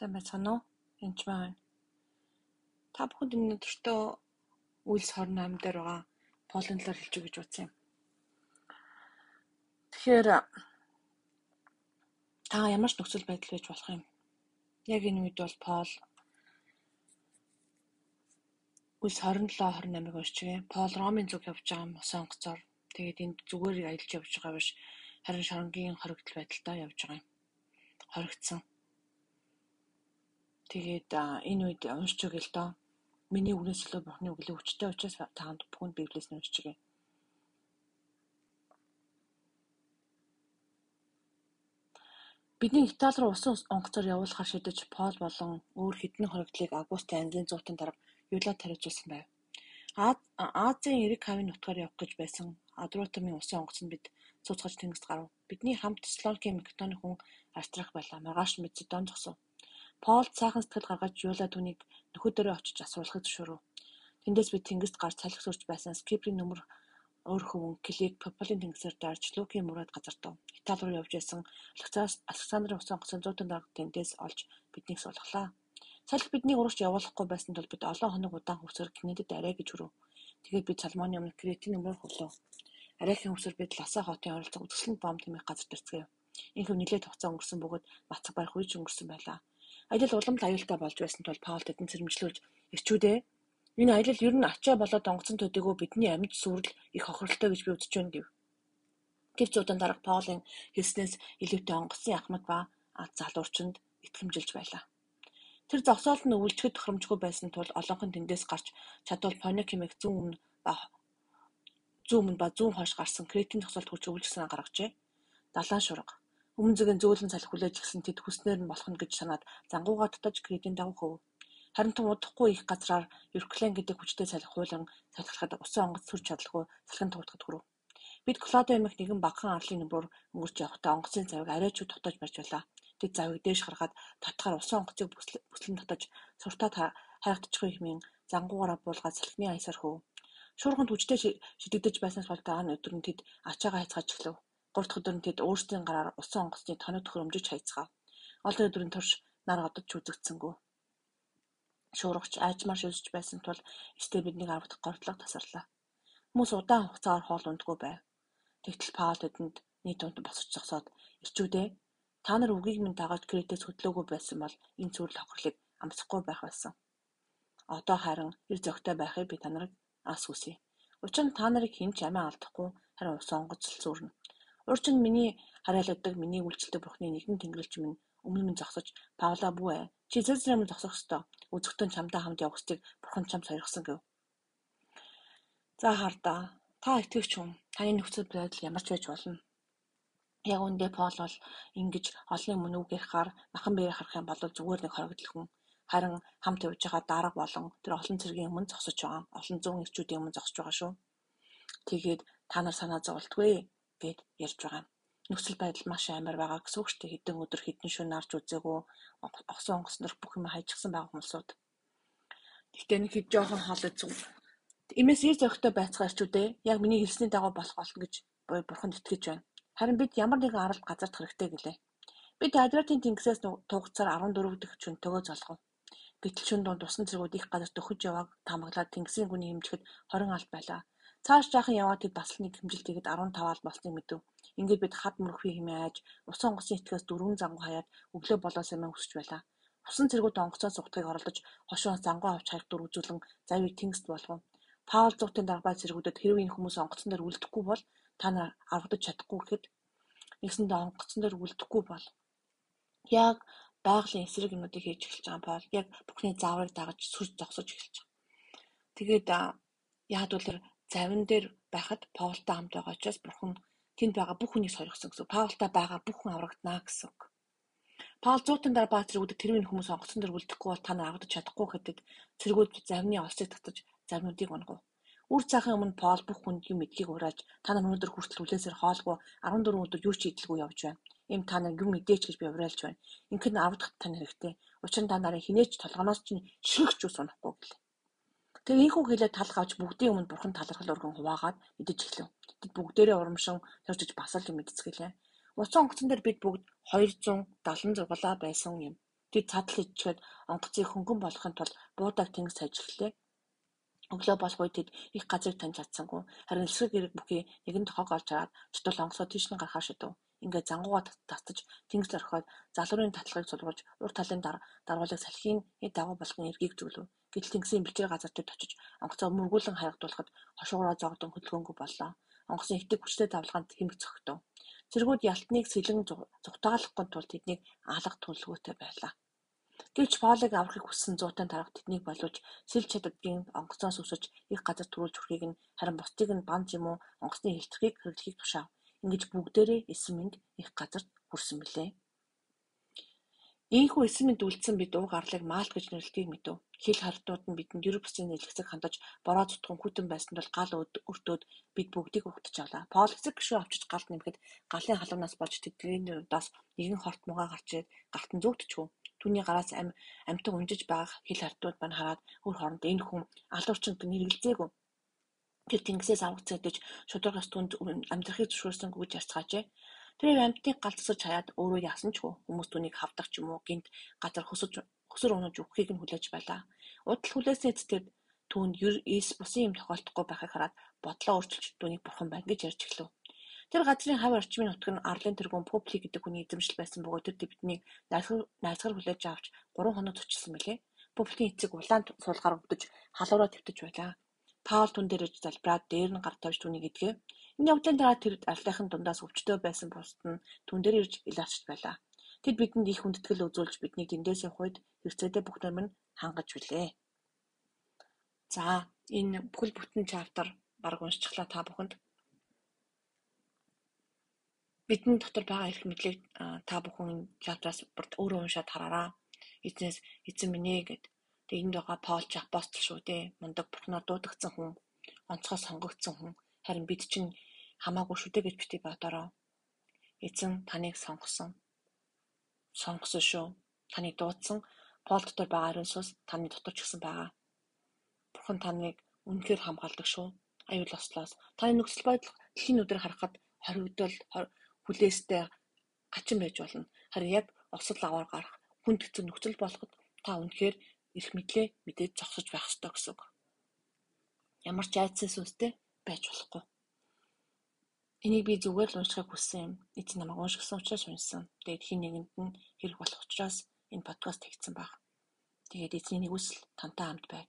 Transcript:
Сайн байцгаана уу? Энд ч байна. Та бүхэнд энэ өдөртөө үйлс 28 дээр байгаа полын талаар хэлж өгч утсан юм. Тэгэхээр та ямар ч нөхцөл байдал байж болох юм. Яг энэ үед бол пол үйлс 27 28-ыг уншчихъя. Пол Ромын зүг явж байгаа юм сонгоцоор. Тэгээд энд зүгээр аялж явж байгаа биш харин шоронгийн хоригдл байдалтай явж байгаа юм. Хоригдсан Тэгээд энэ үед уншиж өгье л доо. Миний үгнээс илүү Бурхны үглээ хүчтэй учраас таанд бүхэнд Библиэс нь уншиж өгье. Бидний Итали руу усан онгоцоор явуулахар шийдэж Пол болон өөр хэдэн хоригдлыг августын ангийн зуутын дарга Юлад тариуцуулсан байв. Азийн эрэг хавийн нутгаар явах гэж байсан Адрутамын усан онгоц нь бид цуцгаж тэнгист гарав. Бидний хамт Теслоникийн Македоны хүн Арстрах байлаа. Маргааш Македон зогсов. Полд сайхан сэтгэл гаргаж Юла түүнийг нөхөдөрөө очиж асуулахыг зөвшөөрөв. Тэндээс бид тэнгист гарч салхи сурч байсан Скиприйн нөмөр өөр хөвөн Клик Пополийн тэнгисээр дайрч Лукийн мураад газартав. Итали руу явж байсан Александрын усан госон зуутан дарга тэндээс олж биднийг суулгалаа. Салхи биднийг урагш явуулахгүй байсан тул бид олон хоног удаан хөвсөр Кнедэд арай гэж хүрв. Тэгээд бид Салмоны өмнө Кретийн нөмрөөр хөлөө. Арайхийн хөвсөр бид Ласа хотын оролцоо үзэсгэлэн бом тэмэх газар төрцгөөв. Инхэв нэлээд хугацаа өнгөрсөн бөгөөд бацаг барих үеч өнгөрсөн байлаа. Аялал уламж аюултай болж байсан тул Паул тэдэнд сэрэмжлүүлж "Эрчүүдээ энэ аялал ер нь ачаа болоод онгоцон төдийгүй бидний амьд сүрэл их хохиролтой гэж би үзэж байна" гэв. Гэвч удаан дарга Паулын хэлснээс илүүтэй онгоцны ахмад ба залуурчинд итгэмжилж байлаа. Тэр зогсоолд нь өвлжөхөд тохиромжгүй байсан тул олонхон тэндээс гарч чадвал Поник хэмээх зүүн өмнө ба зүүн өмнө ба зүүн хойш гарсан Кретийн зогсоолд хүрч өвлжсөн гаргажээ. Далайн шурга Өмнө зүгийн зөөлөн салхи хүлээж гисэн тэд хүснээр нь болох нь гэж санаад зангуугаа дутаж Кредийн дагуу хөөв. Харин тун удахгүй их газраар Юрклен гэдэг хүчтэй салхи хуулан салхилахад усан онгоц сүрч чадлагүй салхин туутахад хүрв. Бид Клодо эмэх нэгэн багахан арлын нөмрөөр өнгөрч явахдаа онгоцын завыг арай ч дотоож барьж байлаа. Тэд завыг дээш гаргаад татгаар усан онгоцыг бүслэн татаж суртаа хайгдчихгүй хэмээн зангуугаараа буулгаад салхины аясаар хөөв. Шуурганд хүчтэй шидэгдэж байснаас бол даан өдөр нь тэд ачаагаа хайцгааж эхлэв. Гурав дахь өдөр нь тэд өөрсдийн гараар усан онгоцны тоног төхөөрөмжөж хаяцгаав. Олон өдрийн турш нар одож үзэгдсэнгүй. Шуургач аажмаар шүлжиж байсан тул эцтэй биднийг аврах гортлог тасарлаа. Хүмүүс удаан хугацаагаар хоол ундгүй байв. Тэгтэл Паул тэдэнд нийт дунд босож зогсоод "Ирчүүдээ та нар үгийг минь дагаж Кретээс хөдлөөгүй байсан бол энэ цэвэрлэл хохирлыг амсахгүй байх байсан. Одоо харин эр зөгтэй байхыг би та нарыг ас үсье. Учир нь та нарыг хэн ч амиа алдахгүй харин ус онгоц л зүрнэ. Урьд нь миний хараалууддаг миний үйлчлдэг Бурхны нэгэн Тэнгэрлэгч минь өмнө минь зогсож "Павла бүү ээ. Чи Цэцэрэм зогсох ёстой. Үзэгтэн чамтай хамт явах ёстыг Бурхан чамд сойрхсон" гэв. За хардаа. Та итгэвч хүн. Таны нөхцөл байдал ямар ч байж болно. Яг үндэ Пол бол ингэж олон өмнө үг ярихаар махан бэрэ харах юм бол зүгээр нэг хоригдл хүн. Харин хамт явж байгаа дарга болон тэр олон цэргийн өмнө зогсож байгаа. Олон зуун ирчүүдийн өмнө зогсож байгаа шүү. Тэгээд та нар санаа зовлтгүй гээд ярьж байгаа. Нөхцөл байдал маш амар байгаа гэсэн үг шүү дээ. Хэдэн өдөр хэдэн шөнө нарж үзээгүй огсон онгоснор бүх юм хайчихсан байгаа хүмүүсүүд. Гэхдээ нэг хэд жоохон хол үзв. Имээс ир зохитой байцгаа ирчүүдээ яг миний хэлсний дагуу болох болно гэж бурханд итгэж байна. Харин бид ямар нэгэн аралд газарт хэрэгтэй гэлээ. Бид Адриатын тэнгисээс тугацаар 14 дэх чөнтөгөө золгов. Гэтэл шүн дунд усан цэргүүд их газарт өхөж явааг таамаглаад тэнгисийн гүний хэмжихэд 20 алт байлаа. Цааш жаахан яваад тэд бас л нэг хэмжилт хийгээд арван тав алт болсныг мэдэв. Ингээд бид хад мөрөхгүй хэмээн айж усан онгоцны итгэээс дөрвөн зангу хаяад өглөө болоосоо мэн өсөж байлаа. Усан цэргүүд онгоцоос утгыг оролдож хошоо зангу авч хаях дүр үзүүлэн завийг тэнгист болгов. Паул зуутын дарбай цэргүүдэд хэрвээ энэ хүмүүс онгоцон дээр үлдэхгүй бол та нар аврагдаж чадахгүй гэхэд нэгсэндээ онгоцон дээр үлдэхгүй бол яг байгалийн эсрэг юмнуудыг хийж эхэлж байгаа Паул яг бүхний зааврыг дагаж сүрж зогсож эхэлж байгаа. Тэгээд яад бол завин дээр байхад Паултай хамт байгаа учраас Бурхан тэнд байгаа бүх хүнийг сорьгосон гэсэн. Паултай байгаа бүх хүн аврагдана гэсэн үг. Паул зуутан дараа баатар үүдэ тэрвийн хүмүүс онгоцон дээр үлдэхгүй бол та нар аврагдаж чадахгүй гэхэд цэргүүд завны олцыг татаж завнуудыг унгав. Үр цаахан өмнө Паул бүх хүнд юм мэдгийг урааж та нар өнөөдөр хүртэл үлээсээр хоолгүй 14 өдөр юу ч идэлгүй явж байна. Им та нар юм мэдээч гэж би уриалж байна. Ингээд аврагдах тань хэрэгтэй. Учир нь та нарын хинээч толгоноос чинь ширхч ус унахгүй гэлээ. Тэгээ ийхүү хэлээд талх авч бүгдийн өмнө бурхан талархал өргөн хуваагаад мэдэж эхлэв. Тэд бүгдээрээ урамшин төржиж бас л мэдцгэлээ. Уцан онгоцон дээр бид бүгд 276 байсан юм. Тэд цадал ичгээд онгоцыг хөнгөн болгохын тулд буудаг тэнгис эхлэв. Өглөө болох үед тэд их газрыг таньж чадсангүй. Харин эсрэг эрэг бүхий нэгэн тохог олж хараад чутал онгоцоо тийш нь гарахаар шидэв. Ингээд зангууга татаж тэнгис орхиод залуурын татлагыг сулгуулж урт талын даргуулыг салхины дагуу болгон эргийг зүглэв. Гэтэл тэнгисийн бэлчээр газар дээр очиж онгоцоо мөргүүлэн хаягдуулахад хошуугаараа зогдон хөдөлгөөнгүй боллоо. Онгоцны итэг хүчтэй давлгаанд хэмэг цогтов. Цэргүүд Ялтныг сэлэн зугтаалгахгүй тул тэднийг алга төлөвлөгөөтэй байлаа. Гэвч Полыг аврахыг хүссэн зуутай тарга тэднийг боловч сэлж чаддгийн онгоцноос өсөж их газар төрүүлж хүрэхийг нь харин бусдыг нь банж юм уу онгоцны хилтгэхийг хэрэглэхийг тушаав. Ингэж бүгдээрээ эсэм минь их газарт хүрсэн билээ. Ийхүү эсэм минь үлдсэн бид уг арлыг маалт гэж нэрлэдгийг мэдв. Хил хардууд нь бидэнд ерөг бүсийн нэлгэцэг хандаж бороо зүтгэн хүтэн байсан тул гал өртөөд бид бүгдийг угтаж авлаа. Пол эцэг гişүү авчиж галд нэмэхэд галын халуунаас болж тэдний удаас нэгэн хорт мугаа гарч ирээд галт нь зүгтчихв. Түүний гараас амьтан унжиж байгаа хил хардууд мань хараад өөр хооронд энэ хүн алуурчинд нэргэлзээгүй. Тэр тэнгисээс авах цэдэж шударгаас түнд амьдрахыг зөвшөөрсөнгүй гэж ярьцгаажээ. Тэрээр амьтныг галзсаж хаяад өөрөө яасан ч хүмүүс түүнийг хавдах ч юм уу гинт газар хөсөж хөсөр унаж өгөхийг нь хүлээж байлаа. Удал хүлээсний эцэд түүнд эс бусын юм тохиолдохгүй байхыг хараад бодлоо өөрчилж түүнийг бурхан байна гэж ярьж эхлэв. Тэр газрын хав орчмын нутаг нь Арлын тэргүүн Пупли гэдэг хүний эзэмшил байсан бөгөөд тэр бидний найзгар хүлээж авч 3 хоног зочилсан мөлий. Пуплийн эцэг улаан суулгаар өвдөж халуураа твтэж байлаа. Паул түн дээр иж залбираад дээр нь гар тавьж түүнийг идгэв. Энэ явдлын дараа тэр арлынхын дундаас өвчтөй байсан бусд нь түн дээр ирж илаарчд байлаа. Тэд бидэнд их хүндэтгэл үзүүлж биднийг тэндээс явах үед хэрэгцээтэй бүх нэрмэн хангаж билээ. За энэ бүхэл бүтэн чаптар баг уншчихлаа та бүхэнд. Бидний дотор байгаа эрх мэдлийг та бүхэн чаптраас өөрөө уншаад хараараа. Эзнээс эзэн минь ээ гэд. Тэгээ энд байгаа Паулч апостол шүү дээ. Мундаг бурхнаар дуудагдсан хүн, онцгой сонгогдсон хүн. Харин бид чинь хамаагүй шүү дээ гэж бити бодороо. Эзэн таныг сонгосон сонгосон шүү. Таныг дуудсан Пол дотор байгаа ариун сүнс таны дотор ч гэсэн байгаа. Бурхан таныг үнэхээр хамгаалдаг шүү. Аюул ослоос таны нөхцөл байдал дэлхийн өдөр харахад хоригдол хүлээстэй гачин байж болно. Харин яг осол аваар гарах хүнд хэцүү нөхцөл болоход та үнэхээр эрх мэдлээ мэдээд зогсож байх ёстой гэсэн үг. Ямар ч айдсан сүнстэй байж болохгүй. Энийг би зүгээр л уншихыг хүссэн юм. Эцэг намайг уншгасан учраас уншсан. Тэгээд хин нэгэнд нь хэрэг болох учраас энэ подкаст хийгдсэн баг. Тэгээд эзний нэгүсэл тантай хамт байг.